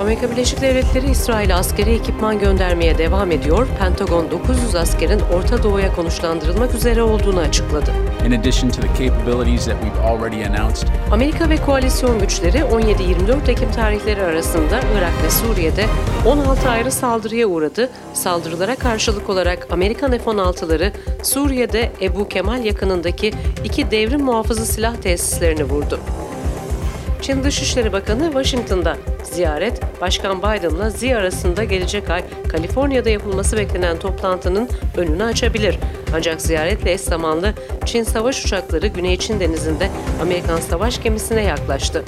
Amerika Birleşik Devletleri İsrail'e askeri ekipman göndermeye devam ediyor. Pentagon 900 askerin Orta Doğu'ya konuşlandırılmak üzere olduğunu açıkladı. In addition to the capabilities that we've already announced, Amerika ve koalisyon güçleri 17-24 Ekim tarihleri arasında Irak ve Suriye'de 16 ayrı saldırıya uğradı. Saldırılara karşılık olarak Amerikan F-16'ları Suriye'de Ebu Kemal yakınındaki iki devrim muhafızı silah tesislerini vurdu. Çin Dışişleri Bakanı Washington'da ziyaret, Başkan Biden'la Xi arasında gelecek ay Kaliforniya'da yapılması beklenen toplantının önünü açabilir. Ancak ziyaretle eş zamanlı Çin savaş uçakları Güney Çin Denizi'nde Amerikan savaş gemisine yaklaştı.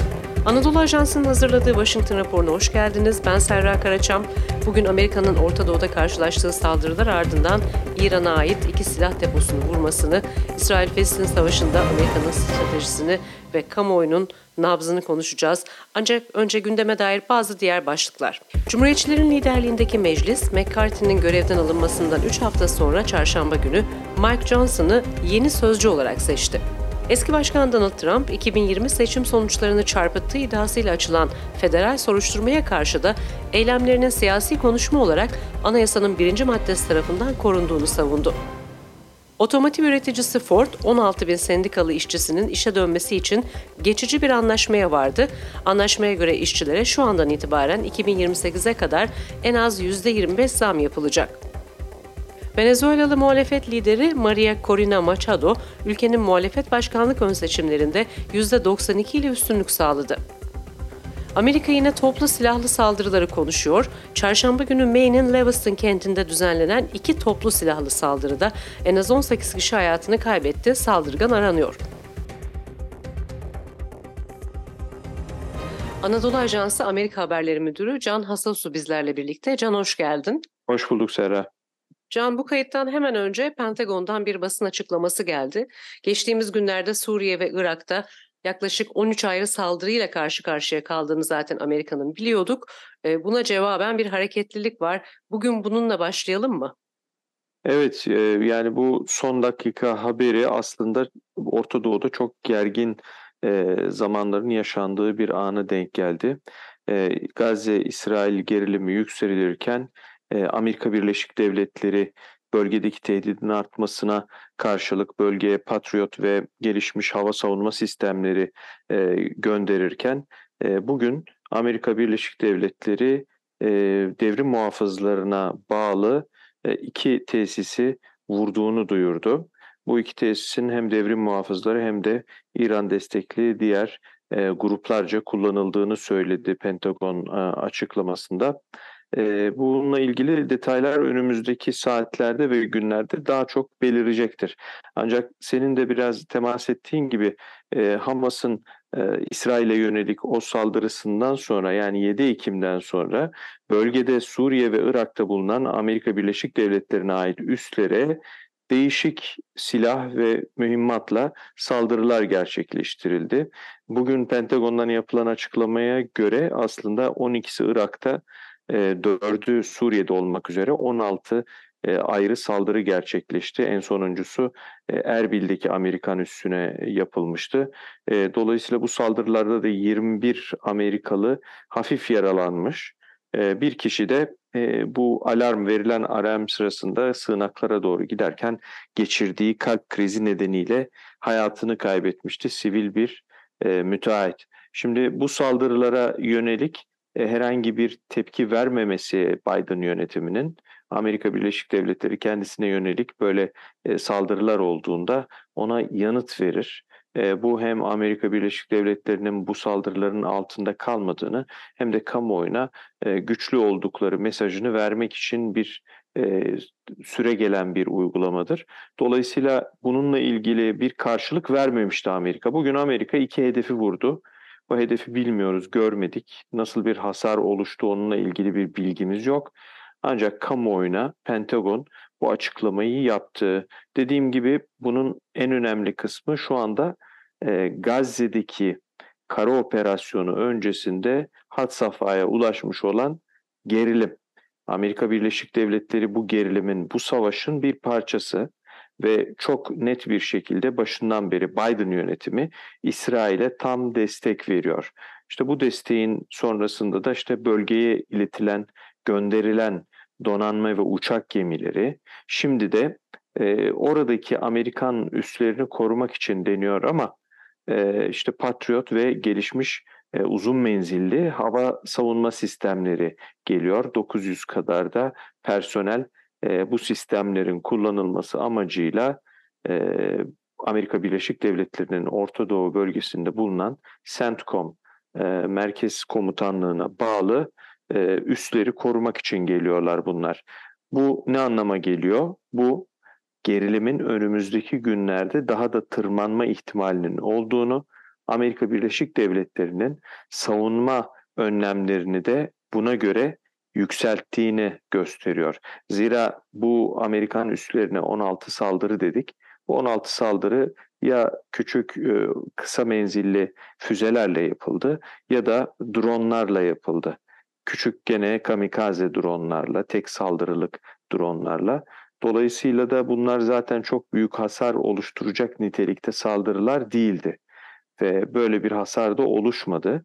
Anadolu Ajansı'nın hazırladığı Washington raporuna hoş geldiniz. Ben Serra Karaçam. Bugün Amerika'nın Orta Doğu'da karşılaştığı saldırılar ardından İran'a ait iki silah deposunu vurmasını, İsrail-Filistin Savaşı'nda Amerika'nın stratejisini ve kamuoyunun nabzını konuşacağız. Ancak önce gündeme dair bazı diğer başlıklar. Cumhuriyetçilerin liderliğindeki meclis, McCarthy'nin görevden alınmasından 3 hafta sonra çarşamba günü Mike Johnson'ı yeni sözcü olarak seçti. Eski Başkan Donald Trump, 2020 seçim sonuçlarını çarpıttığı iddiasıyla açılan federal soruşturmaya karşı da eylemlerinin siyasi konuşma olarak anayasanın birinci maddesi tarafından korunduğunu savundu. Otomotiv üreticisi Ford, 16 bin sendikalı işçisinin işe dönmesi için geçici bir anlaşmaya vardı. Anlaşmaya göre işçilere şu andan itibaren 2028'e kadar en az %25 zam yapılacak. Venezuelalı muhalefet lideri Maria Corina Machado, ülkenin muhalefet başkanlık ön seçimlerinde %92 ile üstünlük sağladı. Amerika yine toplu silahlı saldırıları konuşuyor. Çarşamba günü Maine'in Lewiston kentinde düzenlenen iki toplu silahlı saldırıda en az 18 kişi hayatını kaybetti, saldırgan aranıyor. Anadolu Ajansı Amerika Haberleri Müdürü Can Hasasu bizlerle birlikte. Can hoş geldin. Hoş bulduk Serra. Can bu kayıttan hemen önce Pentagon'dan bir basın açıklaması geldi. Geçtiğimiz günlerde Suriye ve Irak'ta yaklaşık 13 ayrı saldırıyla karşı karşıya kaldığını zaten Amerika'nın biliyorduk. Buna cevaben bir hareketlilik var. Bugün bununla başlayalım mı? Evet yani bu son dakika haberi aslında Orta Doğu'da çok gergin zamanların yaşandığı bir ana denk geldi. Gazze-İsrail gerilimi yükselirken Amerika Birleşik Devletleri bölgedeki tehdidin artmasına karşılık bölgeye Patriot ve gelişmiş hava savunma sistemleri e, gönderirken e, bugün Amerika Birleşik Devletleri e, devrim muhafızlarına bağlı e, iki tesisi vurduğunu duyurdu. Bu iki tesisin hem devrim muhafızları hem de İran destekli diğer e, gruplarca kullanıldığını söyledi Pentagon e, açıklamasında. E, bununla ilgili detaylar önümüzdeki saatlerde ve günlerde daha çok belirecektir. Ancak senin de biraz temas ettiğin gibi e, Hamas'ın e, İsrail'e yönelik o saldırısından sonra yani 7 Ekim'den sonra bölgede Suriye ve Irak'ta bulunan Amerika Birleşik Devletleri'ne ait üslere değişik silah ve mühimmatla saldırılar gerçekleştirildi. Bugün Pentagon'dan yapılan açıklamaya göre aslında 12'si Irak'ta, 4'ü Suriye'de olmak üzere 16 ayrı saldırı gerçekleşti. En sonuncusu Erbil'deki Amerikan üssüne yapılmıştı. Dolayısıyla bu saldırılarda da 21 Amerikalı hafif yaralanmış. Bir kişi de bu alarm verilen alarm sırasında sığınaklara doğru giderken geçirdiği kalp krizi nedeniyle hayatını kaybetmişti. Sivil bir müteahhit. Şimdi bu saldırılara yönelik herhangi bir tepki vermemesi Biden yönetiminin Amerika Birleşik Devletleri kendisine yönelik böyle saldırılar olduğunda ona yanıt verir. Bu hem Amerika Birleşik Devletleri'nin bu saldırıların altında kalmadığını hem de kamuoyuna güçlü oldukları mesajını vermek için bir süre gelen bir uygulamadır. Dolayısıyla bununla ilgili bir karşılık vermemişti Amerika. Bugün Amerika iki hedefi vurdu. Bu hedefi bilmiyoruz, görmedik. Nasıl bir hasar oluştu onunla ilgili bir bilgimiz yok. Ancak kamuoyuna Pentagon bu açıklamayı yaptı. Dediğim gibi bunun en önemli kısmı şu anda e, Gazze'deki kara operasyonu öncesinde hat safhaya ulaşmış olan gerilim. Amerika Birleşik Devletleri bu gerilimin, bu savaşın bir parçası ve çok net bir şekilde başından beri Biden yönetimi İsrail'e tam destek veriyor. İşte bu desteğin sonrasında da işte bölgeye iletilen, gönderilen donanma ve uçak gemileri şimdi de e, oradaki Amerikan üslerini korumak için deniyor ama e, işte Patriot ve gelişmiş e, uzun menzilli hava savunma sistemleri geliyor. 900 kadar da personel e, bu sistemlerin kullanılması amacıyla e, Amerika Birleşik Devletleri'nin Orta Doğu bölgesinde bulunan CENTCOM e, Merkez Komutanlığı'na bağlı e, üsleri korumak için geliyorlar bunlar. Bu ne anlama geliyor? Bu gerilimin önümüzdeki günlerde daha da tırmanma ihtimalinin olduğunu, Amerika Birleşik Devletleri'nin savunma önlemlerini de buna göre yükselttiğini gösteriyor. Zira bu Amerikan üslerine 16 saldırı dedik. Bu 16 saldırı ya küçük e, kısa menzilli füzelerle yapıldı ya da dronlarla yapıldı. Küçük gene kamikaze dronlarla, tek saldırılık dronlarla. Dolayısıyla da bunlar zaten çok büyük hasar oluşturacak nitelikte saldırılar değildi. Ve böyle bir hasar da oluşmadı.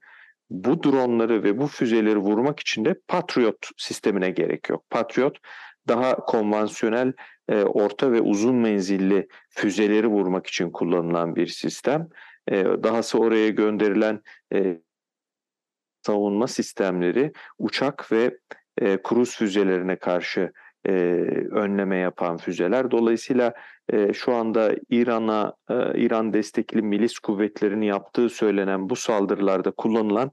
Bu dronları ve bu füzeleri vurmak için de Patriot sistemine gerek yok. Patriot daha konvansiyonel e, orta ve uzun menzilli füzeleri vurmak için kullanılan bir sistem. E, dahası oraya gönderilen e, savunma sistemleri uçak ve e, kruz füzelerine karşı e, önleme yapan füzeler. Dolayısıyla e, şu anda İran'a e, İran destekli milis kuvvetlerini yaptığı söylenen bu saldırılarda kullanılan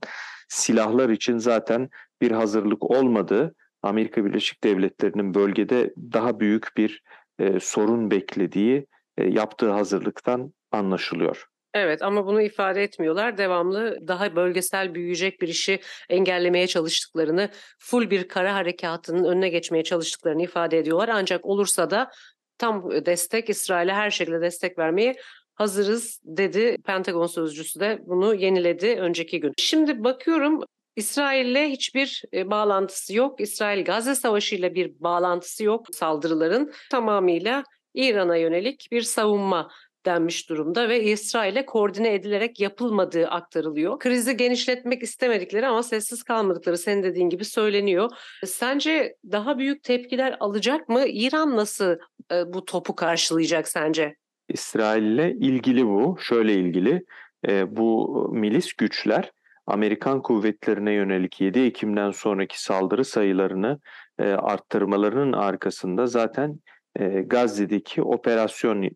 silahlar için zaten bir hazırlık olmadığı Amerika Birleşik Devletleri'nin bölgede daha büyük bir e, sorun beklediği e, yaptığı hazırlıktan anlaşılıyor. Evet ama bunu ifade etmiyorlar. Devamlı daha bölgesel büyüyecek bir işi engellemeye çalıştıklarını, full bir kara harekatının önüne geçmeye çalıştıklarını ifade ediyorlar. Ancak olursa da tam destek İsrail'e her şekilde destek vermeye hazırız dedi. Pentagon sözcüsü de bunu yeniledi önceki gün. Şimdi bakıyorum İsrail'le hiçbir e, bağlantısı yok. İsrail-Gazze Savaşı ile bir bağlantısı yok saldırıların. Tamamıyla İran'a yönelik bir savunma denmiş durumda ve İsrail'e koordine edilerek yapılmadığı aktarılıyor. Krizi genişletmek istemedikleri ama sessiz kalmadıkları senin dediğin gibi söyleniyor. Sence daha büyük tepkiler alacak mı? İran nasıl e, bu topu karşılayacak sence? İsrail'le ilgili bu. Şöyle ilgili. E, bu milis güçler Amerikan kuvvetlerine yönelik 7 Ekim'den sonraki saldırı sayılarını e, arttırmalarının arkasında zaten e, Gazze'deki operasyon e,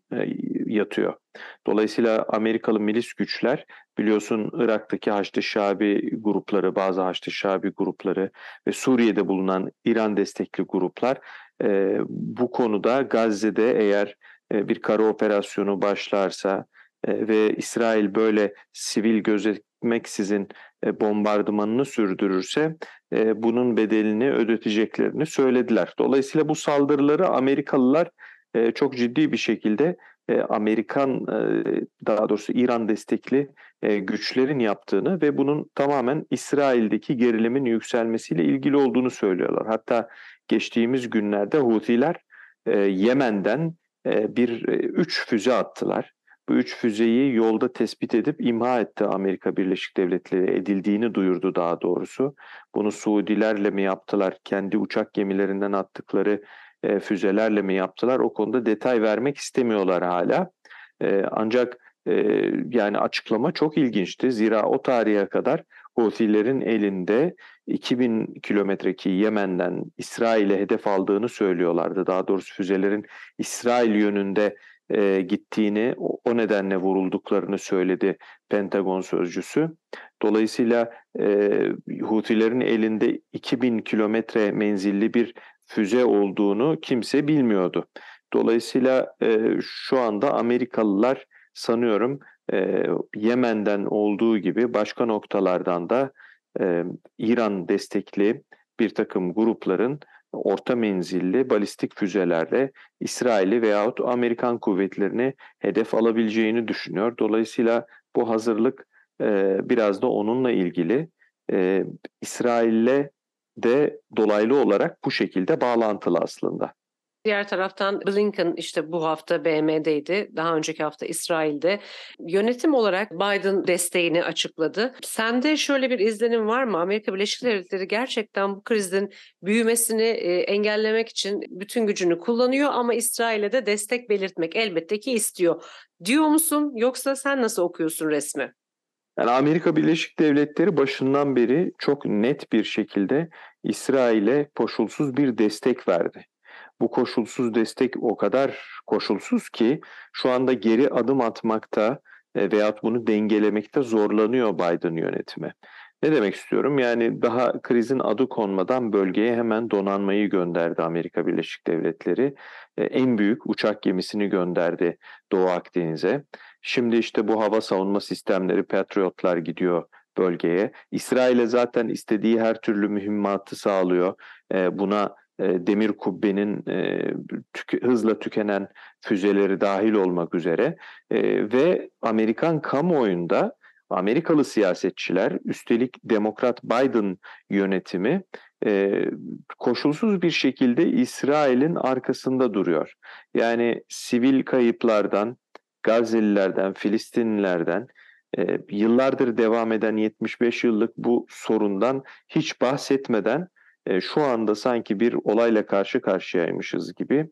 yatıyor. Dolayısıyla Amerikalı milis güçler biliyorsun Irak'taki Haçlı Şabi grupları, bazı Haçlı Şabi grupları ve Suriye'de bulunan İran destekli gruplar e, bu konuda Gazze'de eğer e, bir kara operasyonu başlarsa e, ve İsrail böyle sivil gözetmeksizin e, bombardımanını sürdürürse e, bunun bedelini ödeteceklerini söylediler. Dolayısıyla bu saldırıları Amerikalılar çok ciddi bir şekilde Amerikan daha doğrusu İran destekli güçlerin yaptığını ve bunun tamamen İsrail'deki gerilimin yükselmesiyle ilgili olduğunu söylüyorlar. Hatta geçtiğimiz günlerde Hutiler Yemen'den bir üç füze attılar. Bu üç füzeyi yolda tespit edip imha etti Amerika Birleşik Devletleri edildiğini duyurdu daha doğrusu. Bunu Suudilerle mi yaptılar, kendi uçak gemilerinden attıkları e, füzelerle mi yaptılar o konuda detay vermek istemiyorlar hala. E, ancak e, yani açıklama çok ilginçti. Zira o tarihe kadar Houthilerin elinde 2000 kilometreki Yemen'den İsrail'e hedef aldığını söylüyorlardı. Daha doğrusu füzelerin İsrail yönünde e, gittiğini, o nedenle vurulduklarını söyledi Pentagon sözcüsü. Dolayısıyla e, Hutilerin elinde 2000 kilometre menzilli bir füze olduğunu kimse bilmiyordu. Dolayısıyla e, şu anda Amerikalılar sanıyorum e, Yemen'den olduğu gibi başka noktalardan da e, İran destekli bir takım grupların orta menzilli balistik füzelerle İsrail'i veyahut Amerikan kuvvetlerini hedef alabileceğini düşünüyor. Dolayısıyla bu hazırlık e, biraz da onunla ilgili. E, İsrail'le de dolaylı olarak bu şekilde bağlantılı aslında. Diğer taraftan Blinken işte bu hafta BM'deydi. Daha önceki hafta İsrail'de. Yönetim olarak Biden desteğini açıkladı. Sende şöyle bir izlenim var mı? Amerika Birleşik Devletleri gerçekten bu krizin büyümesini e, engellemek için bütün gücünü kullanıyor ama İsrail'e de destek belirtmek elbette ki istiyor. Diyor musun yoksa sen nasıl okuyorsun resmi? Yani Amerika Birleşik Devletleri başından beri çok net bir şekilde İsrail'e koşulsuz bir destek verdi. Bu koşulsuz destek o kadar koşulsuz ki şu anda geri adım atmakta e, veyahut bunu dengelemekte zorlanıyor Biden yönetimi. Ne demek istiyorum? Yani daha krizin adı konmadan bölgeye hemen donanmayı gönderdi Amerika Birleşik Devletleri. E, en büyük uçak gemisini gönderdi Doğu Akdeniz'e. Şimdi işte bu hava savunma sistemleri Patriotlar gidiyor bölgeye. İsrail'e zaten istediği her türlü mühimmatı sağlıyor. E, buna e, demir kubbenin e, tüke, hızla tükenen füzeleri dahil olmak üzere e, ve Amerikan kamuoyunda Amerikalı siyasetçiler üstelik Demokrat Biden yönetimi e, koşulsuz bir şekilde İsrail'in arkasında duruyor. Yani sivil kayıplardan, Gazze'lilerden, Filistinlilerden e, yıllardır devam eden 75 yıllık bu sorundan hiç bahsetmeden e, şu anda sanki bir olayla karşı karşıyaymışız gibi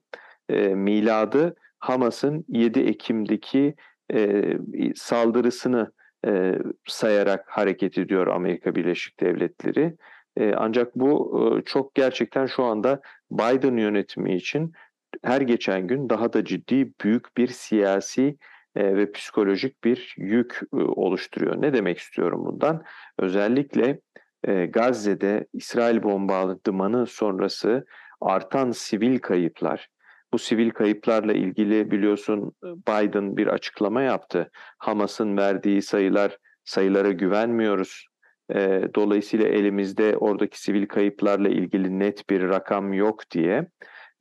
e, miladı Hamas'ın 7 Ekim'deki e, saldırısını e, sayarak hareket ediyor Amerika Birleşik Devletleri. E, ancak bu e, çok gerçekten şu anda Biden yönetimi için her geçen gün daha da ciddi büyük bir siyasi ve psikolojik bir yük e, oluşturuyor. Ne demek istiyorum bundan? Özellikle e, Gazze'de İsrail bombardımanı sonrası artan sivil kayıplar. Bu sivil kayıplarla ilgili biliyorsun Biden bir açıklama yaptı. Hamas'ın verdiği sayılar sayılara güvenmiyoruz. E, dolayısıyla elimizde oradaki sivil kayıplarla ilgili net bir rakam yok diye.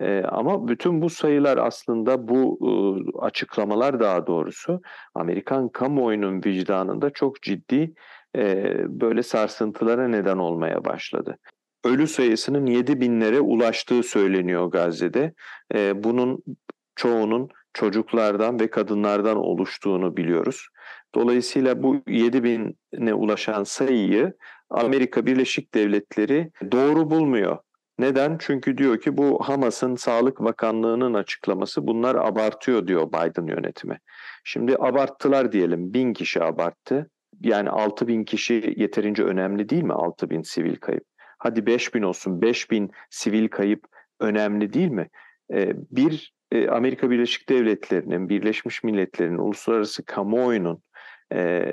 E, ama bütün bu sayılar aslında bu e, açıklamalar daha doğrusu Amerikan kamuoyunun vicdanında çok ciddi e, böyle sarsıntılara neden olmaya başladı. Ölü sayısının 7 binlere ulaştığı söyleniyor Gazze'de. E, bunun çoğunun çocuklardan ve kadınlardan oluştuğunu biliyoruz. Dolayısıyla bu 7 bine ulaşan sayıyı Amerika Birleşik Devletleri doğru bulmuyor. Neden? Çünkü diyor ki bu Hamas'ın Sağlık Bakanlığı'nın açıklaması bunlar abartıyor diyor Biden yönetimi. Şimdi abarttılar diyelim bin kişi abarttı. Yani 6 bin kişi yeterince önemli değil mi 6 bin sivil kayıp? Hadi 5 bin olsun 5 bin sivil kayıp önemli değil mi? Ee, bir e, Amerika Birleşik Devletleri'nin, Birleşmiş Milletler'in, uluslararası kamuoyunun e,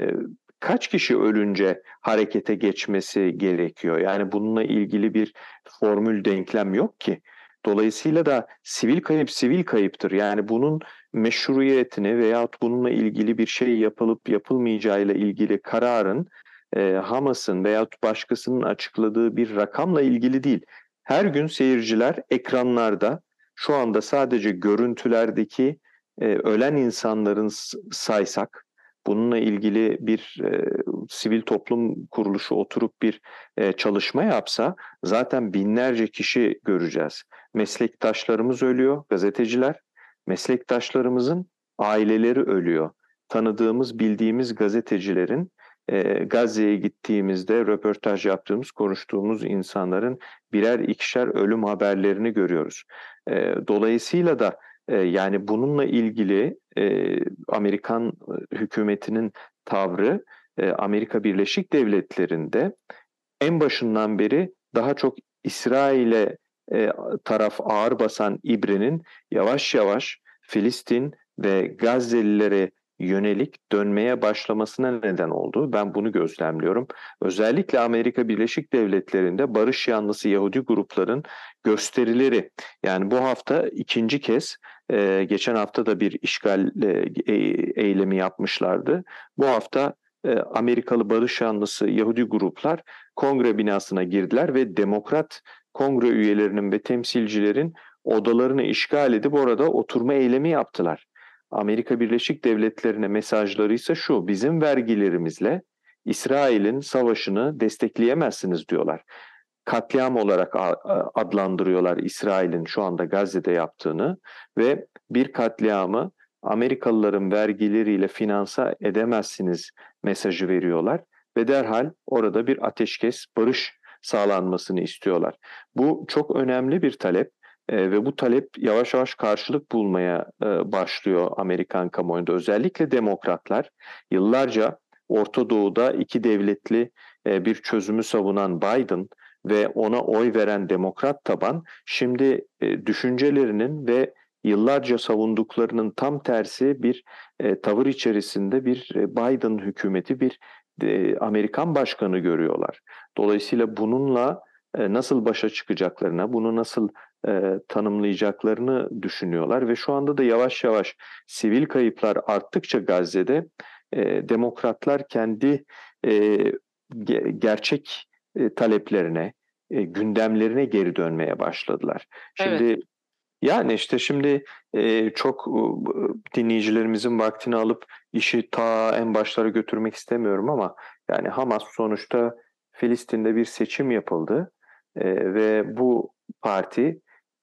kaç kişi ölünce harekete geçmesi gerekiyor? Yani bununla ilgili bir formül denklem yok ki. Dolayısıyla da sivil kayıp sivil kayıptır. Yani bunun meşruiyetini veyahut bununla ilgili bir şey yapılıp yapılmayacağıyla ilgili kararın e, Hamas'ın veyahut başkasının açıkladığı bir rakamla ilgili değil. Her gün seyirciler ekranlarda şu anda sadece görüntülerdeki e, ölen insanların saysak, bununla ilgili bir e, sivil toplum kuruluşu oturup bir e, çalışma yapsa zaten binlerce kişi göreceğiz. Meslektaşlarımız ölüyor, gazeteciler. Meslektaşlarımızın aileleri ölüyor. Tanıdığımız, bildiğimiz gazetecilerin e, Gazze'ye gittiğimizde röportaj yaptığımız, konuştuğumuz insanların birer ikişer ölüm haberlerini görüyoruz. E, dolayısıyla da yani bununla ilgili Amerikan hükümetinin tavrı Amerika Birleşik Devletleri'nde en başından beri daha çok İsrail'e taraf ağır basan İbre'nin yavaş yavaş Filistin ve Gazze'lilere yönelik dönmeye başlamasına neden oldu. Ben bunu gözlemliyorum. Özellikle Amerika Birleşik Devletleri'nde barış yanlısı Yahudi grupların gösterileri yani bu hafta ikinci kez e, geçen hafta da bir işgal e, e eylemi yapmışlardı. Bu hafta e, Amerikalı barış yanlısı Yahudi gruplar kongre binasına girdiler ve demokrat kongre üyelerinin ve temsilcilerin odalarını işgal edip orada oturma eylemi yaptılar. Amerika Birleşik Devletleri'ne mesajları ise şu, bizim vergilerimizle İsrail'in savaşını destekleyemezsiniz diyorlar. katliam olarak adlandırıyorlar İsrail'in şu anda Gazze'de yaptığını ve bir katliamı Amerikalıların vergileriyle finansa edemezsiniz mesajı veriyorlar ve derhal orada bir ateşkes, barış sağlanmasını istiyorlar. Bu çok önemli bir talep e, ve bu talep yavaş yavaş karşılık bulmaya e, başlıyor Amerikan kamuoyunda. Özellikle demokratlar yıllarca Orta Doğu'da iki devletli e, bir çözümü savunan Biden ve ona oy veren demokrat taban şimdi e, düşüncelerinin ve yıllarca savunduklarının tam tersi bir e, tavır içerisinde bir e, Biden hükümeti, bir e, Amerikan başkanı görüyorlar. Dolayısıyla bununla e, nasıl başa çıkacaklarına, bunu nasıl e, tanımlayacaklarını düşünüyorlar ve şu anda da yavaş yavaş sivil kayıplar arttıkça Gazze'de e, demokratlar kendi e, gerçek e, taleplerine, e, gündemlerine geri dönmeye başladılar. Şimdi evet. Yani işte şimdi e, çok e, dinleyicilerimizin vaktini alıp işi ta en başlara götürmek istemiyorum ama yani Hamas sonuçta Filistin'de bir seçim yapıldı e, ve bu parti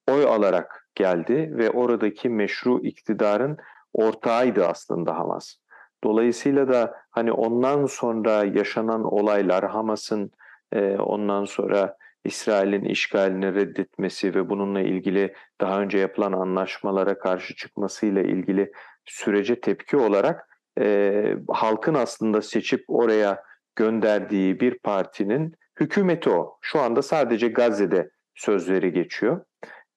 oy alarak geldi ve oradaki meşru iktidarın ortağıydı aslında Hamas. Dolayısıyla da hani ondan sonra yaşanan olaylar Hamas'ın e, ondan sonra İsrail'in işgalini reddetmesi ve bununla ilgili daha önce yapılan anlaşmalara karşı çıkmasıyla ilgili sürece tepki olarak e, halkın aslında seçip oraya gönderdiği bir partinin hükümeti o. Şu anda sadece Gazze'de sözleri geçiyor.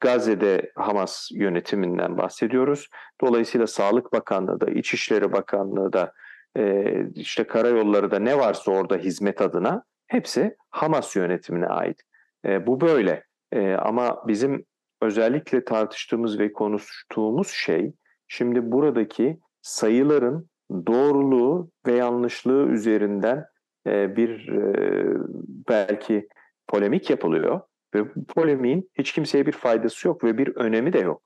Gazze'de Hamas yönetiminden bahsediyoruz. Dolayısıyla Sağlık Bakanlığı da, İçişleri Bakanlığı da, e, işte karayolları da ne varsa orada hizmet adına hepsi Hamas yönetimine ait. E, bu böyle. E, ama bizim özellikle tartıştığımız ve konuştuğumuz şey şimdi buradaki sayıların doğruluğu ve yanlışlığı üzerinden e, bir e, belki polemik yapılıyor ve bu polemiğin hiç kimseye bir faydası yok ve bir önemi de yok.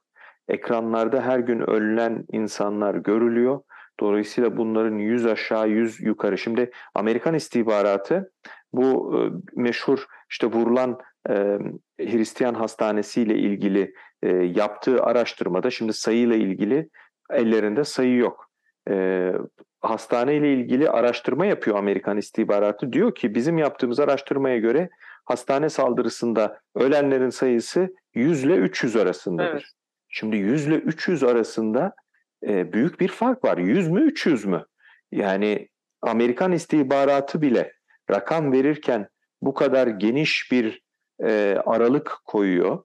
Ekranlarda her gün ölen insanlar görülüyor. Dolayısıyla bunların yüz aşağı yüz yukarı. Şimdi Amerikan istihbaratı bu e, meşhur işte vurulan e, Hristiyan Hastanesi ile ilgili e, yaptığı araştırmada şimdi sayıyla ilgili ellerinde sayı yok. E, hastane ile ilgili araştırma yapıyor Amerikan istihbaratı. Diyor ki bizim yaptığımız araştırmaya göre hastane saldırısında ölenlerin sayısı 100 ile 300 arasındadır. Evet. Şimdi 100 ile 300 arasında e, büyük bir fark var. 100 mü 300 mü? Yani Amerikan istihbaratı bile rakam verirken bu kadar geniş bir e, aralık koyuyor.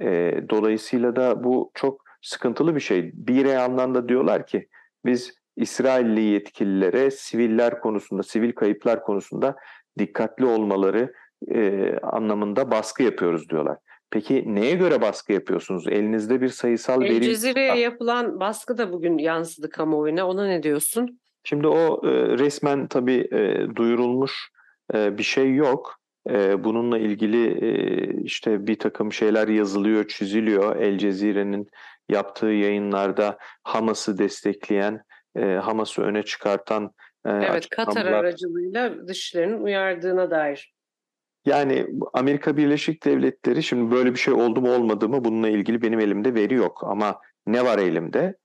E, dolayısıyla da bu çok sıkıntılı bir şey. Bir yandan da diyorlar ki biz İsrailli yetkililere siviller konusunda, sivil kayıplar konusunda dikkatli olmaları e, anlamında baskı yapıyoruz diyorlar. Peki neye göre baskı yapıyorsunuz? Elinizde bir sayısal El veri... Cezire'ye yapılan baskı da bugün yansıdı kamuoyuna. Ona ne diyorsun? Şimdi o e, resmen tabii e, duyurulmuş e, bir şey yok. E, bununla ilgili e, işte bir takım şeyler yazılıyor, çiziliyor. El Cezire'nin yaptığı yayınlarda Hamas'ı destekleyen, e, Hamas'ı öne çıkartan e, Evet, Katar aracılığıyla dışlarının uyardığına dair. Yani Amerika Birleşik Devletleri şimdi böyle bir şey oldu mu olmadı mı bununla ilgili benim elimde veri yok ama ne var elimde?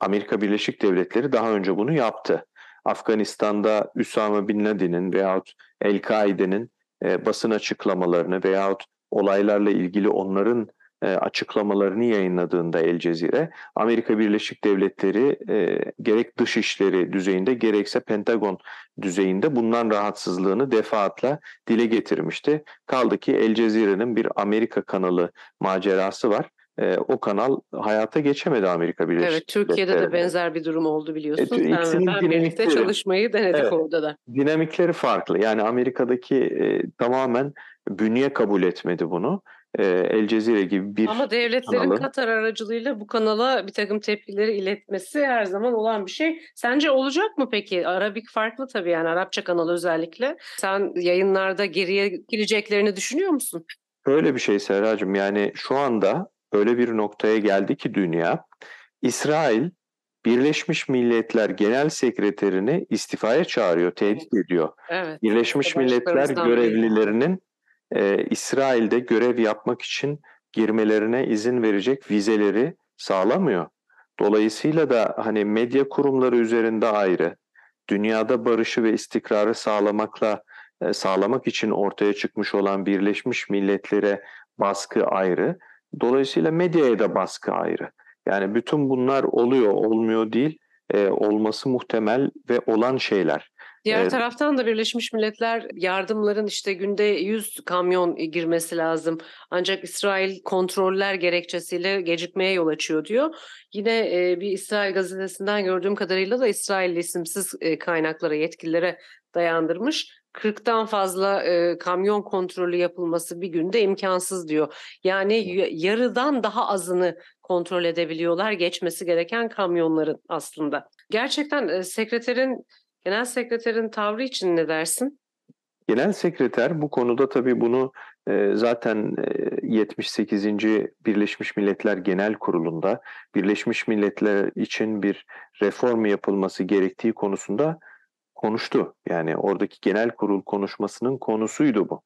Amerika Birleşik Devletleri daha önce bunu yaptı. Afganistan'da Üsame Bin Laden'in veyahut El-Kaide'nin e, basın açıklamalarını veyahut olaylarla ilgili onların e, açıklamalarını yayınladığında El Cezire, Amerika Birleşik Devletleri e, gerek dışişleri düzeyinde gerekse Pentagon düzeyinde bundan rahatsızlığını defaatla dile getirmişti. Kaldı ki El Cezire'nin bir Amerika kanalı macerası var e, o kanal hayata geçemedi Amerika Birleşik Evet, Türkiye'de de benzer bir durum oldu biliyorsun. E, ben birlikte çalışmayı denedik evet, orada da. Dinamikleri farklı. Yani Amerika'daki e, tamamen bünye kabul etmedi bunu. E, El Cezire gibi bir Ama devletlerin kanalı. Katar aracılığıyla bu kanala bir takım tepkileri iletmesi her zaman olan bir şey. Sence olacak mı peki? Arabik farklı tabii yani Arapça kanal özellikle. Sen yayınlarda geriye geleceklerini düşünüyor musun? Öyle bir şey Serracığım yani şu anda öyle bir noktaya geldi ki dünya, İsrail Birleşmiş Milletler Genel Sekreterini istifaya çağırıyor, tehdit ediyor. Evet. Birleşmiş Milletler görevlilerinin e, İsrail'de görev yapmak için girmelerine izin verecek vizeleri sağlamıyor. Dolayısıyla da hani medya kurumları üzerinde ayrı, dünyada barışı ve istikrarı sağlamakla e, sağlamak için ortaya çıkmış olan Birleşmiş Milletler'e baskı ayrı. Dolayısıyla medyaya da baskı ayrı. Yani bütün bunlar oluyor, olmuyor değil, e, olması muhtemel ve olan şeyler. Diğer Evet. taraftan da Birleşmiş Milletler yardımların işte günde 100 kamyon girmesi lazım. Ancak İsrail kontroller gerekçesiyle gecikmeye yol açıyor diyor. Yine e, bir İsrail gazetesinden gördüğüm kadarıyla da İsrail isimsiz e, kaynaklara, yetkililere dayandırmış. 40'tan fazla e, kamyon kontrolü yapılması bir günde imkansız diyor. Yani yarıdan daha azını kontrol edebiliyorlar geçmesi gereken kamyonların aslında. Gerçekten e, sekreterin Genel sekreterin tavrı için ne dersin? Genel sekreter bu konuda tabii bunu e, zaten e, 78. Birleşmiş Milletler Genel Kurulu'nda Birleşmiş Milletler için bir reform yapılması gerektiği konusunda konuştu. Yani oradaki genel kurul konuşmasının konusuydu bu.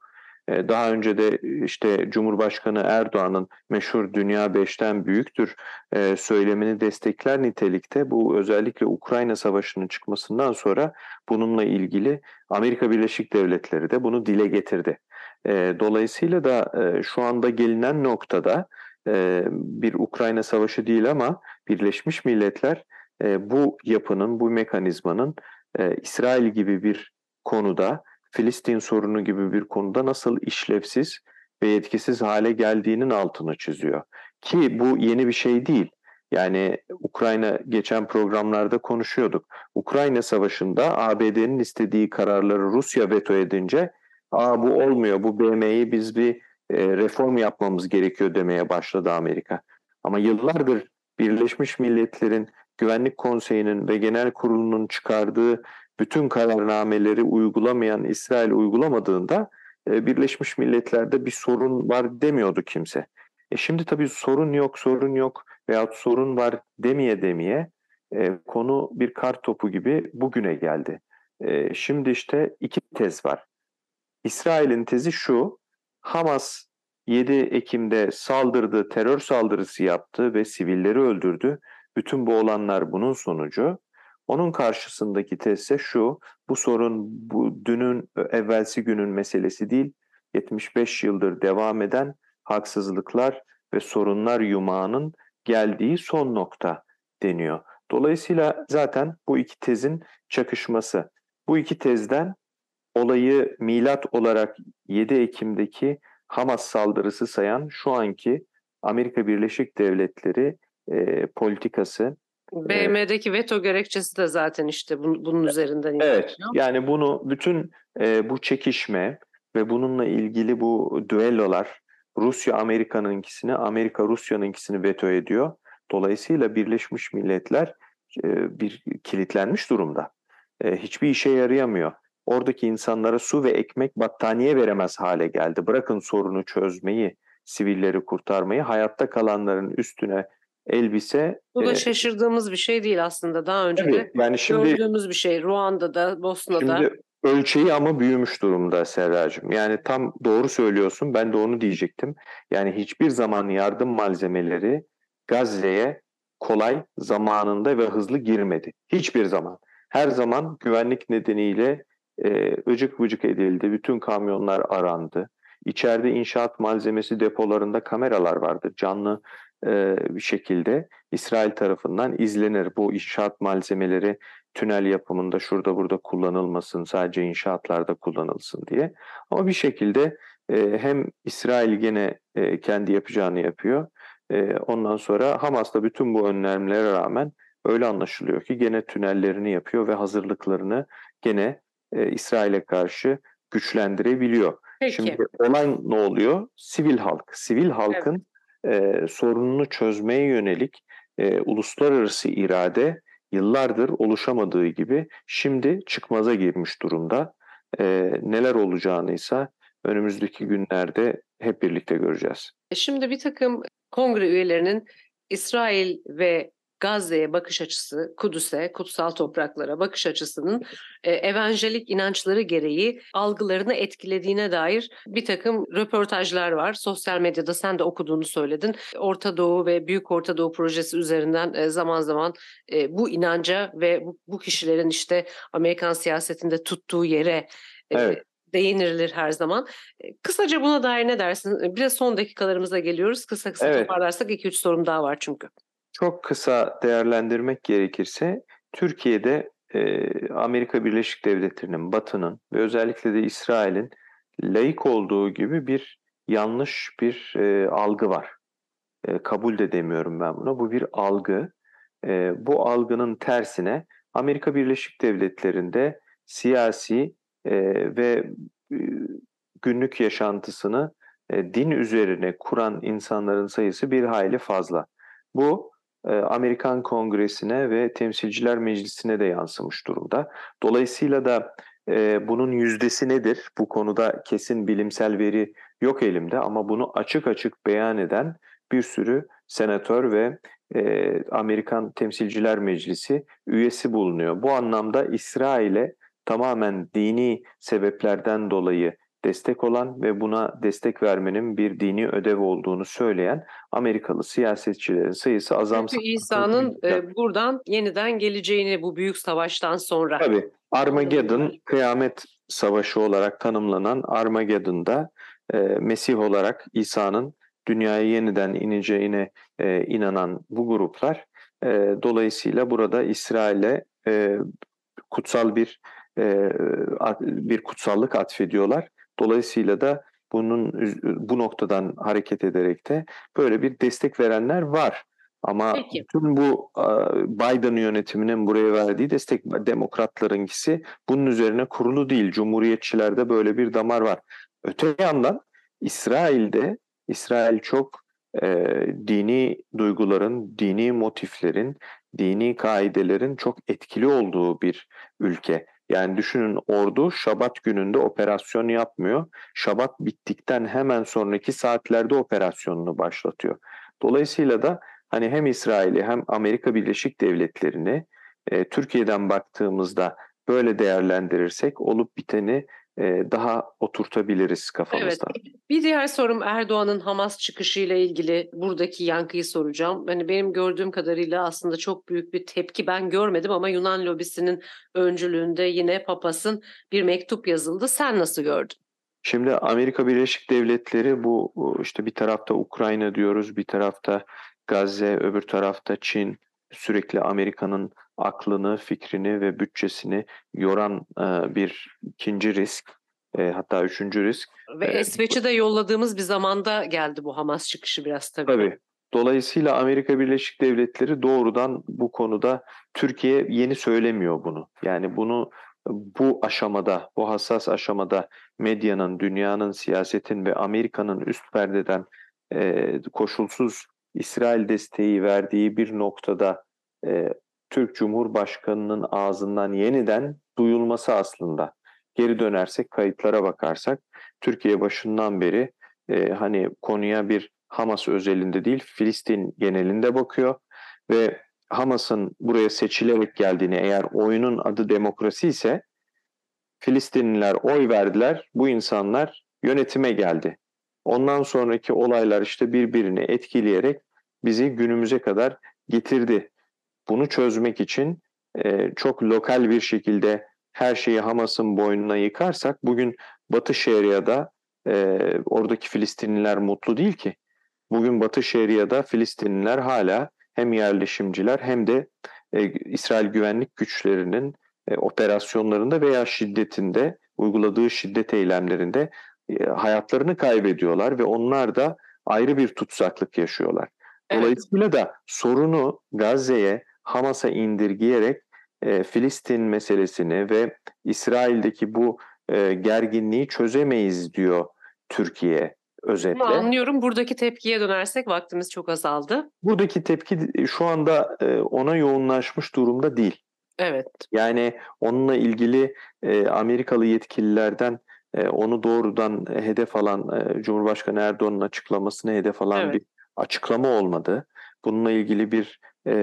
E, daha önce de işte Cumhurbaşkanı Erdoğan'ın meşhur dünya beşten büyüktür e, söylemini destekler nitelikte bu özellikle Ukrayna Savaşı'nın çıkmasından sonra bununla ilgili Amerika Birleşik Devletleri de bunu dile getirdi. E, dolayısıyla da e, şu anda gelinen noktada e, bir Ukrayna Savaşı değil ama Birleşmiş Milletler e, bu yapının, bu mekanizmanın e, İsrail gibi bir konuda Filistin sorunu gibi bir konuda nasıl işlevsiz ve yetkisiz hale geldiğinin altını çiziyor. Ki bu yeni bir şey değil. Yani Ukrayna geçen programlarda konuşuyorduk. Ukrayna Savaşı'nda ABD'nin istediği kararları Rusya veto edince Aa, bu olmuyor, bu BM'yi biz bir e, reform yapmamız gerekiyor demeye başladı Amerika. Ama yıllardır Birleşmiş Milletler'in Güvenlik Konseyi'nin ve Genel Kurulu'nun çıkardığı bütün kararnameleri uygulamayan İsrail uygulamadığında e, Birleşmiş Milletler'de bir sorun var demiyordu kimse. E şimdi tabii sorun yok, sorun yok veyahut sorun var demeye demeye e, konu bir kar topu gibi bugüne geldi. E, şimdi işte iki tez var. İsrail'in tezi şu, Hamas 7 Ekim'de saldırdı, terör saldırısı yaptı ve sivilleri öldürdü. Bütün bu olanlar bunun sonucu. Onun karşısındaki tez ise şu, bu sorun bu dünün evvelsi günün meselesi değil, 75 yıldır devam eden haksızlıklar ve sorunlar yumağının geldiği son nokta deniyor. Dolayısıyla zaten bu iki tezin çakışması. Bu iki tezden olayı milat olarak 7 Ekim'deki Hamas saldırısı sayan şu anki Amerika Birleşik Devletleri e, politikası BM'deki veto gerekçesi de zaten işte bunun, bunun üzerinden Evet, ilerliyor. yani bunu bütün e, bu çekişme ve bununla ilgili bu düellolar Rusya Amerika'nınkisini, Amerika Rusya'nınkisini veto ediyor. Dolayısıyla Birleşmiş Milletler e, bir kilitlenmiş durumda. E, hiçbir işe yarayamıyor. Oradaki insanlara su ve ekmek battaniye veremez hale geldi. Bırakın sorunu çözmeyi, sivilleri kurtarmayı, hayatta kalanların üstüne elbise Bu da e, şaşırdığımız bir şey değil aslında. Daha önce de Tabii, yani şimdi gördüğümüz bir şey. Ruanda'da, Bosna'da. Şimdi ölçeği ama büyümüş durumda Serracığım. Yani tam doğru söylüyorsun. Ben de onu diyecektim. Yani hiçbir zaman yardım malzemeleri Gazze'ye kolay, zamanında ve hızlı girmedi. Hiçbir zaman. Her zaman güvenlik nedeniyle e, ıcık vıcık edildi. Bütün kamyonlar arandı. İçeride inşaat malzemesi depolarında kameralar vardı. Canlı e, bir şekilde İsrail tarafından izlenir. Bu inşaat malzemeleri tünel yapımında şurada burada kullanılmasın, sadece inşaatlarda kullanılsın diye. Ama bir şekilde e, hem İsrail gene e, kendi yapacağını yapıyor. E, ondan sonra Hamas da bütün bu önlemlere rağmen öyle anlaşılıyor ki gene tünellerini yapıyor ve hazırlıklarını gene e, İsrail'e karşı güçlendirebiliyor. Peki. Şimdi olay ne oluyor? Sivil halk. Sivil halkın e, sorununu çözmeye yönelik e, uluslararası irade yıllardır oluşamadığı gibi şimdi çıkmaza girmiş durumda. E, neler olacağını ise önümüzdeki günlerde hep birlikte göreceğiz. Şimdi bir takım kongre üyelerinin İsrail ve Gazze'ye bakış açısı, Kudüs'e, kutsal topraklara bakış açısının e, evanjelik inançları gereği algılarını etkilediğine dair bir takım röportajlar var. Sosyal medyada sen de okuduğunu söyledin. Orta Doğu ve Büyük Orta Doğu projesi üzerinden e, zaman zaman e, bu inanca ve bu, bu kişilerin işte Amerikan siyasetinde tuttuğu yere e, Evet. değinilir her zaman. E, Kısaca buna dair ne dersin? E, Biraz son dakikalarımıza geliyoruz. Kısa kısa Evet. toparlarsak 2-3 sorum daha var çünkü. Çok kısa değerlendirmek gerekirse Türkiye'de e, Amerika Birleşik Devletleri'nin, Batı'nın ve özellikle de İsrail'in layık olduğu gibi bir yanlış bir e, algı var. E, kabul de demiyorum ben buna. Bu bir algı. E, bu algının tersine Amerika Birleşik Devletleri'nde siyasi e, ve e, günlük yaşantısını e, din üzerine kuran insanların sayısı bir hayli fazla. Bu Amerikan Kongresi'ne ve Temsilciler Meclisi'ne de yansımış durumda. Dolayısıyla da e, bunun yüzdesi nedir? Bu konuda kesin bilimsel veri yok elimde ama bunu açık açık beyan eden bir sürü senatör ve e, Amerikan Temsilciler Meclisi üyesi bulunuyor. Bu anlamda İsrail'e tamamen dini sebeplerden dolayı destek olan ve buna destek vermenin bir dini ödev olduğunu söyleyen Amerikalı siyasetçilerin sayısı azamsız. Çünkü İsa'nın e, buradan yeniden geleceğini bu büyük savaştan sonra. Tabii Armageddon kıyamet savaşı olarak tanımlanan Armageddon'da e, Mesih olarak İsa'nın dünyaya yeniden ineceğine e, inanan bu gruplar e, dolayısıyla burada İsrail'e e, kutsal bir e, bir kutsallık atfediyorlar. Dolayısıyla da bunun bu noktadan hareket ederek de böyle bir destek verenler var. Ama Peki. bütün bu Biden yönetiminin buraya verdiği destek demokratlarınkisi bunun üzerine kurulu değil. Cumhuriyetçilerde böyle bir damar var. Öte yandan İsrail'de İsrail çok e, dini duyguların, dini motiflerin, dini kaidelerin çok etkili olduğu bir ülke. Yani düşünün ordu Şabat gününde operasyon yapmıyor. Şabat bittikten hemen sonraki saatlerde operasyonunu başlatıyor. Dolayısıyla da hani hem İsrail'i hem Amerika Birleşik Devletleri'ni e, Türkiye'den baktığımızda böyle değerlendirirsek olup biteni daha oturtabiliriz Evet. kafamızda. Bir diğer sorum Erdoğan'ın Hamas çıkışıyla ilgili buradaki yankıyı soracağım. Hani benim gördüğüm kadarıyla aslında çok büyük bir tepki ben görmedim ama Yunan lobisinin öncülüğünde yine Papas'ın bir mektup yazıldı. Sen nasıl gördün? Şimdi Amerika Birleşik Devletleri bu işte bir tarafta Ukrayna diyoruz, bir tarafta Gazze, öbür tarafta Çin sürekli Amerika'nın aklını, fikrini ve bütçesini yoran e, bir ikinci risk, e, hatta üçüncü risk. Ve Evet. Esveç'i de yolladığımız bir zamanda geldi bu Hamas çıkışı biraz tabii. Tabii. Dolayısıyla Amerika Birleşik Devletleri doğrudan bu konuda Türkiye yeni söylemiyor bunu. Yani bunu bu aşamada, bu hassas aşamada medyanın, dünyanın, siyasetin ve Amerika'nın üst perdeden e, koşulsuz İsrail desteği verdiği bir noktada e, Türk Cumhurbaşkanı'nın ağzından yeniden duyulması aslında. Geri dönersek, kayıtlara bakarsak Türkiye başından beri e, hani konuya bir Hamas özelinde değil Filistin genelinde bakıyor ve Hamas'ın buraya seçilerek geldiğini eğer oyunun adı demokrasi ise Filistinliler oy verdiler bu insanlar yönetime geldi. Ondan sonraki olaylar işte birbirini etkileyerek bizi günümüze kadar getirdi. Bunu çözmek için e, çok lokal bir şekilde her şeyi Hamas'ın boynuna yıkarsak bugün Batı Şeria'da e, oradaki Filistinliler mutlu değil ki. Bugün Batı Şeria'da Filistinliler hala hem yerleşimciler hem de e, İsrail güvenlik güçlerinin e, operasyonlarında veya şiddetinde uyguladığı şiddet eylemlerinde e, hayatlarını kaybediyorlar ve onlar da ayrı bir tutsaklık yaşıyorlar. Evet. Dolayısıyla da sorunu Gazze'ye, Hamas'a indirgeyerek e, Filistin meselesini ve İsrail'deki bu e, gerginliği çözemeyiz diyor Türkiye özetle. Bunu anlıyorum. Buradaki tepkiye dönersek vaktimiz çok azaldı. Buradaki tepki şu anda e, ona yoğunlaşmış durumda değil. Evet. Yani onunla ilgili e, Amerikalı yetkililerden e, onu doğrudan hedef alan e, Cumhurbaşkanı Erdoğan'ın açıklamasını hedef alan Evet. bir açıklama olmadı. Bununla ilgili bir e,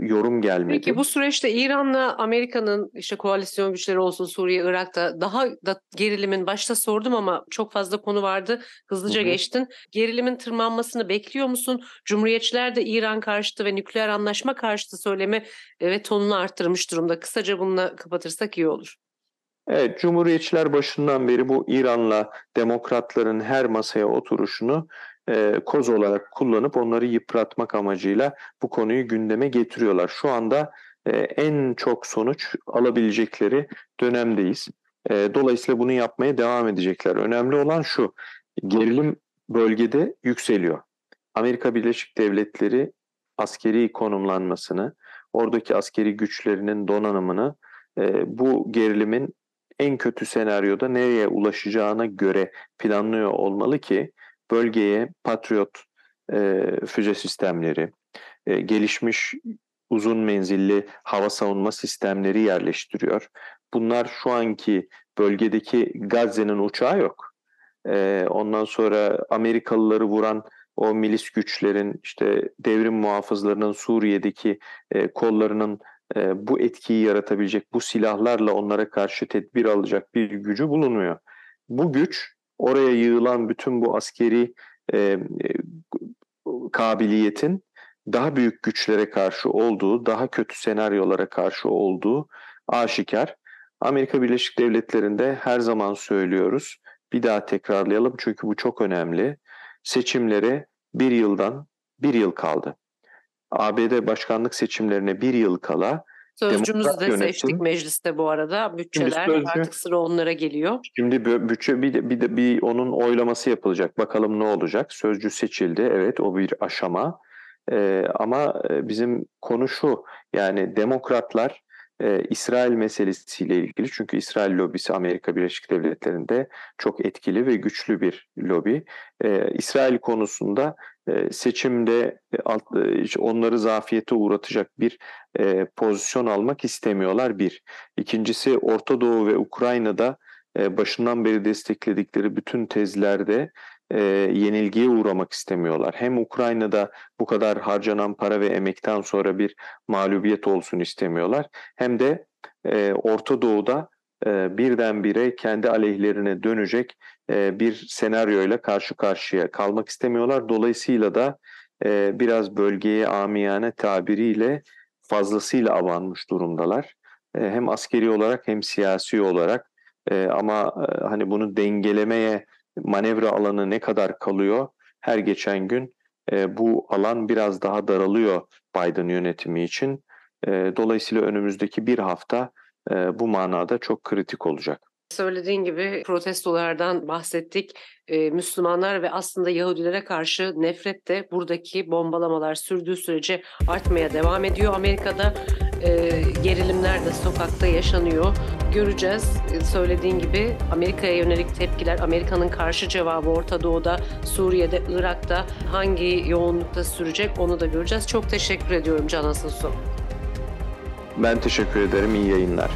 yorum gelmedi. Peki bu süreçte İran'la Amerika'nın işte koalisyon güçleri olsun Suriye, Irak'ta daha da gerilimin başta sordum ama çok fazla konu vardı. Hızlıca Hı hı. geçtin. Gerilimin tırmanmasını bekliyor musun? Cumhuriyetçiler de İran karşıtı ve nükleer anlaşma karşıtı söylemi e, ve tonunu arttırmış durumda. Kısaca bununla kapatırsak iyi olur. Evet, Cumhuriyetçiler başından beri bu İran'la demokratların her masaya oturuşunu e, koz olarak kullanıp onları yıpratmak amacıyla bu konuyu gündeme getiriyorlar. Şu anda e, en çok sonuç alabilecekleri dönemdeyiz. E, dolayısıyla bunu yapmaya devam edecekler. Önemli olan şu, gerilim bölgede yükseliyor. Amerika Birleşik Devletleri askeri konumlanmasını, oradaki askeri güçlerinin donanımını e, bu gerilimin en kötü senaryoda nereye ulaşacağına göre planlıyor olmalı ki bölgeye Patriot e, füze sistemleri, e, gelişmiş uzun menzilli hava savunma sistemleri yerleştiriyor. Bunlar şu anki bölgedeki Gazze'nin uçağı yok. E, ondan sonra Amerikalıları vuran o milis güçlerin işte devrim muhafızlarının Suriye'deki e, kollarının e, bu etkiyi yaratabilecek bu silahlarla onlara karşı tedbir alacak bir gücü bulunmuyor. Bu güç oraya yığılan bütün bu askeri e, e, kabiliyetin daha büyük güçlere karşı olduğu, daha kötü senaryolara karşı olduğu aşikar. Amerika Birleşik Devletleri'nde her zaman söylüyoruz. Bir daha tekrarlayalım çünkü bu çok önemli. Seçimlere bir yıldan bir yıl kaldı. ABD başkanlık seçimlerine bir yıl kala Sözcümüzü Demokrat de yönetim- seçtik mecliste bu arada. Bütçeler sözcü- artık sıra onlara geliyor. Şimdi bütçe bir de, bir de bir onun oylaması yapılacak. Bakalım ne olacak? Sözcü seçildi. Evet o bir aşama. Ee, ama e, bizim konu şu. Yani demokratlar e, İsrail meselesiyle ilgili çünkü İsrail lobisi Amerika Birleşik Devletleri'nde çok etkili ve güçlü bir lobi. Ee, İsrail konusunda e, seçimde onları zafiyete uğratacak bir pozisyon almak istemiyorlar bir. İkincisi Orta Doğu ve Ukrayna'da başından beri destekledikleri bütün tezlerde yenilgiye uğramak istemiyorlar. Hem Ukrayna'da bu kadar harcanan para ve emekten sonra bir mağlubiyet olsun istemiyorlar. Hem de Orta Doğu'da e, birdenbire kendi aleyhlerine dönecek bir senaryoyla karşı karşıya kalmak istemiyorlar. Dolayısıyla da e, biraz bölgeye amiyane tabiriyle fazlasıyla avanmış durumdalar. E, hem askeri olarak hem siyasi olarak e, ama e, hani bunu dengelemeye manevra alanı ne kadar kalıyor? Her geçen gün e, bu alan biraz daha daralıyor Biden yönetimi için. E, dolayısıyla önümüzdeki bir hafta e, bu manada çok kritik olacak. Söylediğin gibi protestolardan bahsettik. Ee, Müslümanlar ve aslında Yahudilere karşı nefret de buradaki bombalamalar sürdüğü sürece artmaya devam ediyor. Amerika'da e, gerilimler de sokakta yaşanıyor. Göreceğiz. Söylediğin gibi Amerika'ya yönelik tepkiler, Amerika'nın karşı cevabı Orta Doğu'da, Suriye'de, Irak'ta hangi yoğunlukta sürecek onu da göreceğiz. Çok teşekkür ediyorum Can Asılsu. Ben teşekkür ederim. İyi yayınlar.